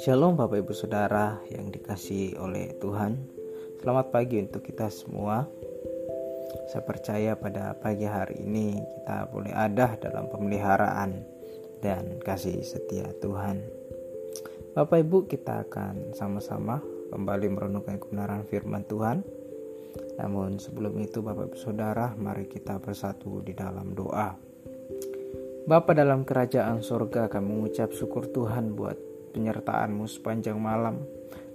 Shalom Bapak Ibu Saudara yang dikasih oleh Tuhan. Selamat pagi untuk kita semua. Saya percaya pada pagi hari ini kita boleh ada dalam pemeliharaan dan kasih setia Tuhan. Bapak Ibu kita akan sama-sama kembali merenungkan kebenaran firman Tuhan. Namun sebelum itu Bapak Ibu Saudara mari kita bersatu di dalam doa Bapa dalam kerajaan sorga kami mengucap syukur Tuhan buat penyertaanmu sepanjang malam.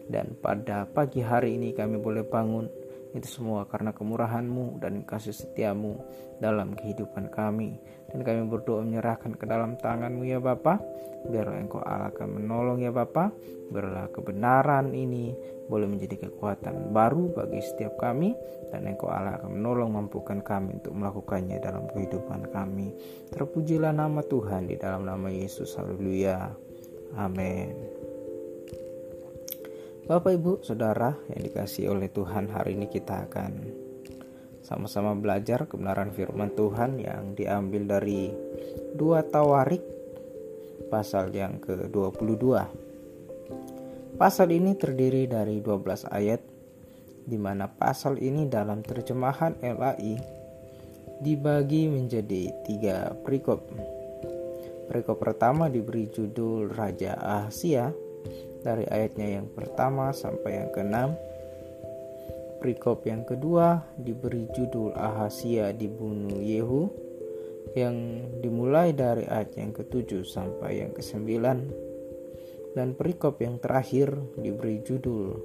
Dan pada pagi hari ini kami boleh bangun itu semua karena kemurahanmu dan kasih setiamu dalam kehidupan kami. Dan kami berdoa menyerahkan ke dalam tanganmu ya Bapa. Biarlah engkau Allah akan menolong ya Bapa. Biarlah kebenaran ini boleh menjadi kekuatan baru bagi setiap kami. Dan engkau Allah akan menolong mampukan kami untuk melakukannya dalam kehidupan kami. Terpujilah nama Tuhan di dalam nama Yesus. Haleluya. Amin. Bapak, Ibu, Saudara yang dikasih oleh Tuhan, hari ini kita akan sama-sama belajar kebenaran firman Tuhan yang diambil dari dua Tawarik pasal yang ke-22. Pasal ini terdiri dari 12 ayat di mana pasal ini dalam terjemahan LAI dibagi menjadi tiga perikop Perikop pertama diberi judul Raja Asia dari ayatnya yang pertama sampai yang keenam. Perikop yang kedua diberi judul Ahasia dibunuh Yehu yang dimulai dari ayat yang ketujuh sampai yang kesembilan dan perikop yang terakhir diberi judul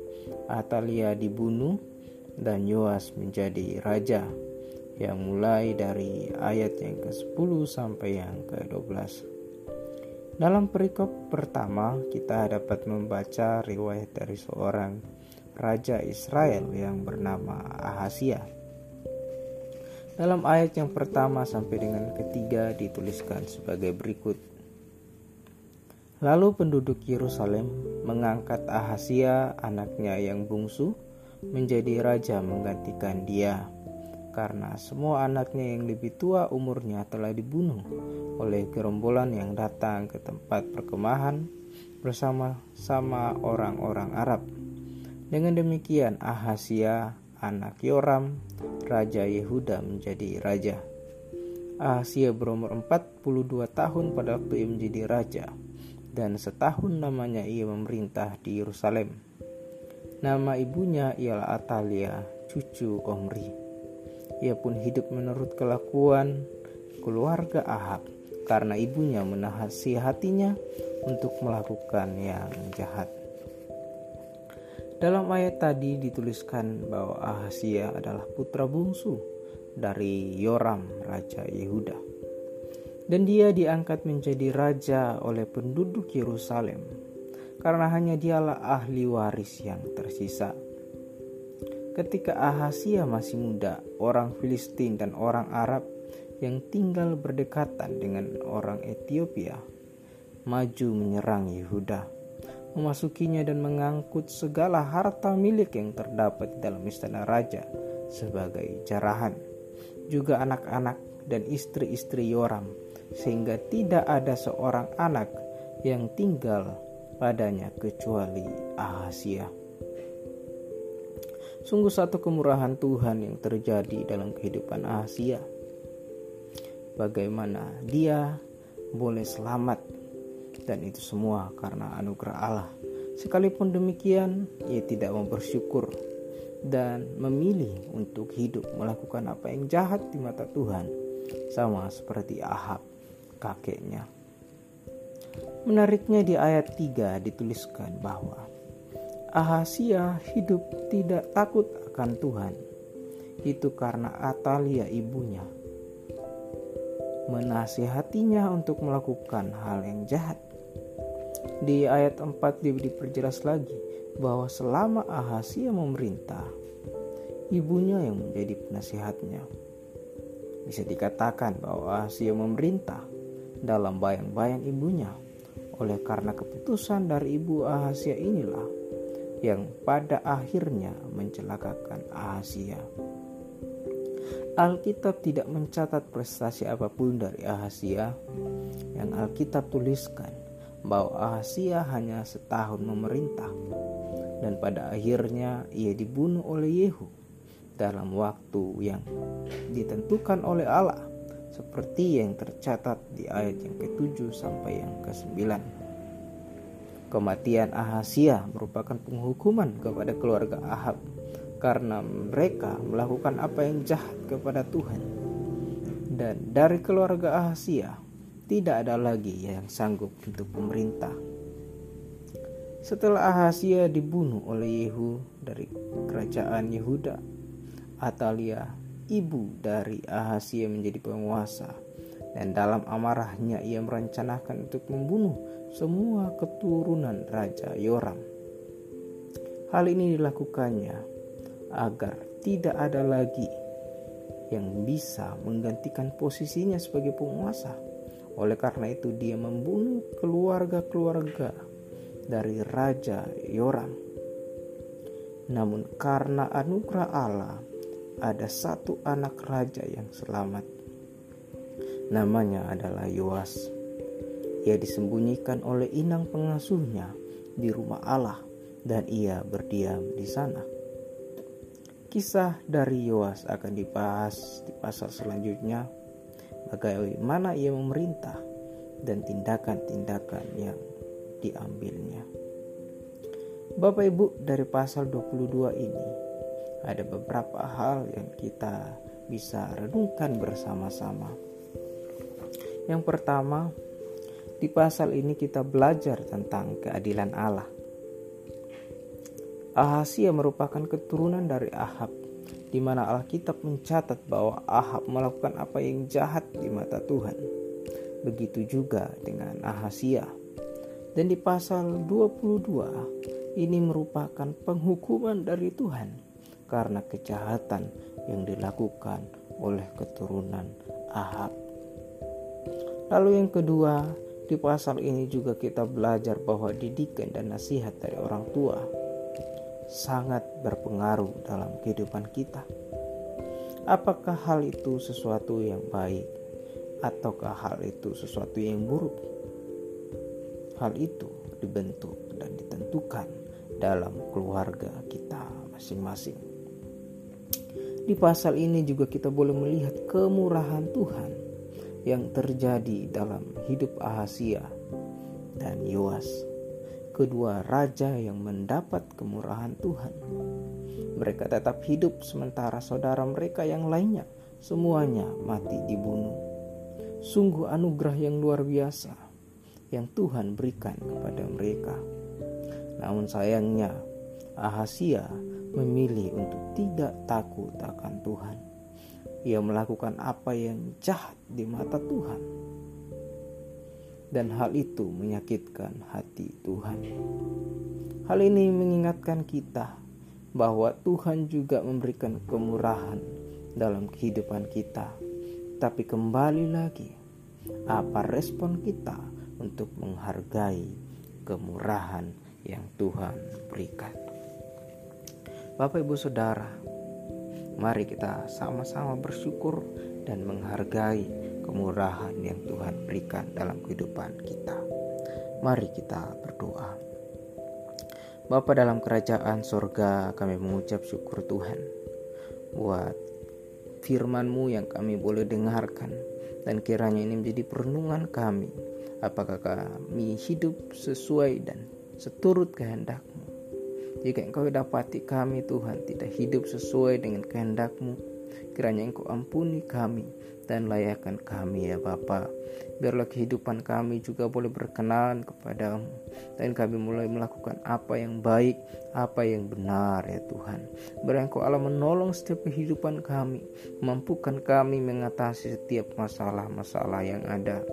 Atalia dibunuh dan Yoas menjadi raja yang mulai dari ayat yang ke-10 sampai yang ke-12. Dalam perikop pertama, kita dapat membaca riwayat dari seorang raja Israel yang bernama Ahasia. Dalam ayat yang pertama sampai dengan ketiga dituliskan sebagai berikut. Lalu penduduk Yerusalem mengangkat Ahasia anaknya yang bungsu menjadi raja menggantikan dia karena semua anaknya yang lebih tua umurnya telah dibunuh oleh gerombolan yang datang ke tempat perkemahan bersama-sama orang-orang Arab. Dengan demikian Ahasia anak Yoram raja Yehuda menjadi raja. Ahasia berumur 42 tahun pada waktu ia menjadi raja dan setahun namanya ia memerintah di Yerusalem. Nama ibunya ialah Atalia, cucu Omri. Ia pun hidup menurut kelakuan keluarga Ahab karena ibunya menasihatinya untuk melakukan yang jahat. Dalam ayat tadi dituliskan bahwa Ahasia adalah putra bungsu dari Yoram, raja Yehuda. Dan dia diangkat menjadi raja oleh penduduk Yerusalem karena hanya dialah ahli waris yang tersisa. Ketika Ahasia masih muda, orang Filistin dan orang Arab yang tinggal berdekatan dengan orang Ethiopia maju menyerang Yehuda, memasukinya dan mengangkut segala harta milik yang terdapat di dalam istana raja sebagai jarahan, juga anak-anak dan istri-istri Yoram, sehingga tidak ada seorang anak yang tinggal padanya kecuali Ahasia. Sungguh satu kemurahan Tuhan yang terjadi dalam kehidupan Asia. Bagaimana dia boleh selamat dan itu semua karena anugerah Allah. Sekalipun demikian, ia tidak mau bersyukur dan memilih untuk hidup melakukan apa yang jahat di mata Tuhan, sama seperti Ahab, kakeknya. Menariknya di ayat 3 dituliskan bahwa Ahasia hidup tidak takut akan Tuhan. Itu karena Atalia ibunya menasihatinya untuk melakukan hal yang jahat. Di ayat 4 diperjelas lagi bahwa selama Ahasia memerintah, ibunya yang menjadi penasihatnya. Bisa dikatakan bahwa Ahasia memerintah dalam bayang-bayang ibunya. Oleh karena keputusan dari ibu Ahasia inilah yang pada akhirnya mencelakakan Asia. Alkitab tidak mencatat prestasi apa pun dari Ahasia. Yang Alkitab tuliskan bahwa Ahasia hanya setahun memerintah dan pada akhirnya ia dibunuh oleh Yehu dalam waktu yang ditentukan oleh Allah seperti yang tercatat di ayat yang ke-7 sampai yang ke-9. Kematian Ahasia merupakan penghukuman kepada keluarga Ahab karena mereka melakukan apa yang jahat kepada Tuhan. Dan dari keluarga Ahasia tidak ada lagi yang sanggup untuk pemerintah. Setelah Ahasia dibunuh oleh Yehu dari kerajaan Yehuda, Atalia ibu dari Ahasia menjadi penguasa dan dalam amarahnya ia merencanakan untuk membunuh semua keturunan Raja Yoram. Hal ini dilakukannya agar tidak ada lagi yang bisa menggantikan posisinya sebagai penguasa. Oleh karena itu dia membunuh keluarga-keluarga dari Raja Yoram. Namun karena anugerah Allah ada satu anak raja yang selamat. Namanya adalah Yoas. Ia disembunyikan oleh inang pengasuhnya di rumah Allah dan ia berdiam di sana. Kisah dari Yoas akan dibahas di pasal selanjutnya bagaimana ia memerintah dan tindakan-tindakan yang diambilnya. Bapak Ibu dari pasal 22 ini ada beberapa hal yang kita bisa renungkan bersama-sama. Yang pertama, di pasal ini kita belajar tentang keadilan Allah. Ahasia merupakan keturunan dari Ahab, di mana Alkitab mencatat bahwa Ahab melakukan apa yang jahat di mata Tuhan. Begitu juga dengan Ahasia. Dan di pasal 22, ini merupakan penghukuman dari Tuhan karena kejahatan yang dilakukan oleh keturunan Ahab. Lalu yang kedua, di pasal ini juga kita belajar bahwa didikan dan nasihat dari orang tua sangat berpengaruh dalam kehidupan kita. Apakah hal itu sesuatu yang baik ataukah hal itu sesuatu yang buruk? Hal itu dibentuk dan ditentukan dalam keluarga kita masing-masing. Di pasal ini juga kita boleh melihat kemurahan Tuhan yang terjadi dalam hidup Ahasia dan Yoas, kedua raja yang mendapat kemurahan Tuhan. Mereka tetap hidup sementara saudara mereka yang lainnya semuanya mati dibunuh. Sungguh anugerah yang luar biasa yang Tuhan berikan kepada mereka. Namun sayangnya Ahasia memilih untuk tidak takut akan Tuhan. Ia melakukan apa yang jahat di mata Tuhan. Dan hal itu menyakitkan hati Tuhan. Hal ini mengingatkan kita bahwa Tuhan juga memberikan kemurahan dalam kehidupan kita. Tapi kembali lagi, apa respon kita untuk menghargai kemurahan yang Tuhan berikan? Bapak Ibu Saudara, mari kita sama-sama bersyukur dan menghargai kemurahan yang Tuhan berikan dalam kehidupan kita. Mari kita berdoa. Bapa dalam kerajaan sorga kami mengucap syukur Tuhan buat firman-Mu yang kami boleh dengarkan dan kiranya ini menjadi perenungan kami apakah kami hidup sesuai dan seturut kehendak-Mu jika engkau dapati kami Tuhan tidak hidup sesuai dengan kehendakmu, kiranya engkau ampuni kami dan layakkan kami ya Bapa. Biarlah kehidupan kami juga boleh berkenan kepadamu dan kami mulai melakukan apa yang baik, apa yang benar ya Tuhan. Biar Allah menolong setiap kehidupan kami, mampukan kami mengatasi setiap masalah-masalah yang ada.